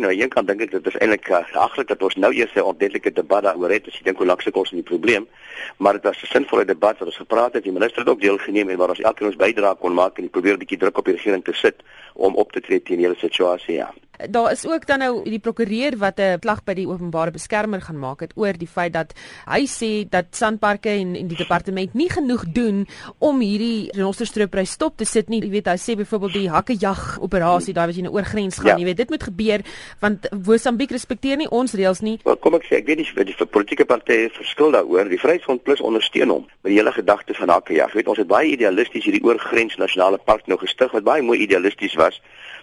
Nou, een kant dink ek dit is eintlik uh, aglik dat ons nou eers 'n ordentlike debat daaroor het, as jy dink hoe lank se kos in die probleem, maar dit was 'n sinvolle debat wat ons gepraat het, die minister het ook deelgeneem en waar ons elkeen ons bydrae kon maak en probeer 'n bietjie druk op die regering te sit om op te tree teen hierdie situasie, ja. Daar is ook dan nou die prokureur wat 'n klag by die openbare beskermer gaan maak het oor die feit dat hy sê dat Sandparke en en die departement nie genoeg doen om hierdie renosterstroopprys stop te sit nie. Jy weet hy sê byvoorbeeld die hakkejag operasie daai wat jy nou oor grens gaan, ja. jy weet dit moet gebeur want Mosambiek respekteer nie ons reëls nie. Wel kom ek sê ek weet nie vir die politieke partye verskil daaroor. Die Vryheidsfront Plus ondersteun hom met die hele gedagte van hakkejag. Jy weet ons het baie idealisties hierdie oorgrens nasionale park nou gestig wat baie mooi idealisties was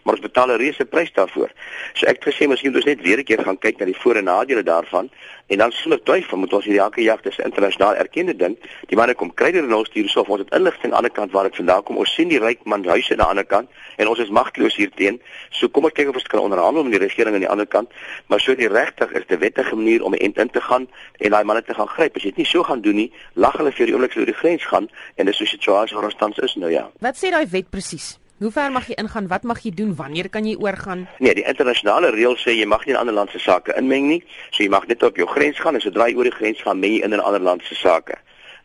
maar ons betaal 'n reuse prys daarvoor. So ek het gesê miskien moet ons net weer 'n keer gaan kyk na die voor en nadele daarvan en dan sonder twyfel moet ons hierdie elke jag dis internasionaal erkende ding. Die manne kom kry dit nou stuur so of ons het inligting aan die ander kant waar dit vandaan kom. Ons sien die ryk man huise aan die ander kant en ons is magteloos hierteen. So kom ons kyk of ons kan onderhandel met die regering aan die ander kant, maar so die regtig is 'n wettige manier om in te gaan en daai manne te gaan gryp. As jy dit nie so gaan doen nie, lag hulle vir die oomblik sou die grens gaan en dis so 'n situasie waar ons tans is nou ja. Wat sê daai wet presies? Hoe ver mag jy ingaan? Wat mag jy doen? Wanneer kan jy oorgaan? Nee, die internasionale reël sê jy mag nie in ander land se sake inmeng nie. So jy mag net op jou grens gaan en sodra jy oor die grens gaan, meng jy in 'n ander land se sake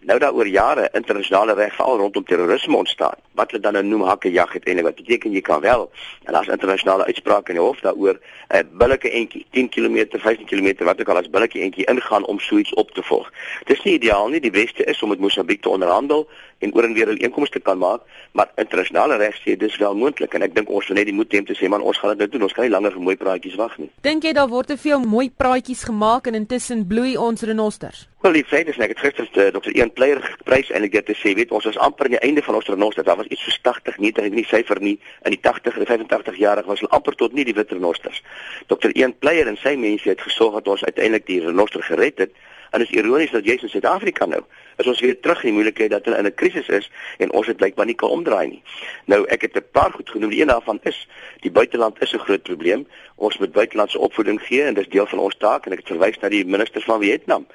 nou daar oor jare internasionale reg veral rondom terrorisme ontstaan. Wat hulle dan nou noem hakkejag het eintlik wat beteken jy kan wel en daar's internasionale uitsprake in die hof daaroor 'n billike entjie 10 km, 15 km wat ook al as billike entjie ingaan om so iets op te volg. Dis nie ideaal nie, die beste is om met Mosambiek te onderhandel en oor en weer 'n inkomste kan maak, maar internasionale reg sê dis wel moontlik en ek dink ons moet net die moed hê om te sê man ons gaan dit nou doen. Ons kan nie langer vir mooi praatjies wag nie. Dink jy daar word te veel mooi praatjies gemaak en intussen bloei ons renosters? Wel die feit is net ek het gister uh, Dr. Ian Player geprys en ek het gesê weet ons is amper aan die einde van ons renoster. Daar was iets so 80 nie, nie syfer nie in die 80 en 85 jarige was hulle amper tot nie die wit renosters. Dr. Ian Player en sy mense het gesorg dat ons uiteindelik die renoster gered het. En dit is ironies dat jy in Suid-Afrika nou is ons weer terug in die moeilikheid dat hulle in 'n krisis is en ons het blykbaar nie kan omdraai nie. Nou ek het 'n paar goed genoem. Die een daarvan is die buiteland is 'n groot probleem. Ons moet buitelandse opvoeding gee en dis deel van ons taak en ek het verwys na die minister van Vietnam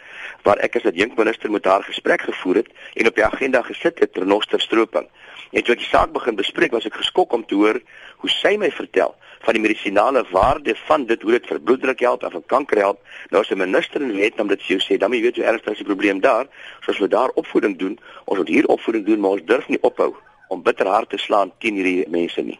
waar ek as 'n jonkminister met haar gesprek gevoer het en op die agenda gesit het renosterstroping. En toe ek die saak begin bespreek, was ek geskok om te hoor hoe sy my vertel van die medisinale waarde van dit hoe dit vir bloeddruk help en vir kanker help. Nou as 'n minister in Vietnam dit sê, dan moet jy weet hoe ernstig is die probleem daar. Soos we daar opvoeding doen, ons moet hier opvoeding doen, maar ons durf nie ophou om bitter hard te slaan teen hierdie mense nie.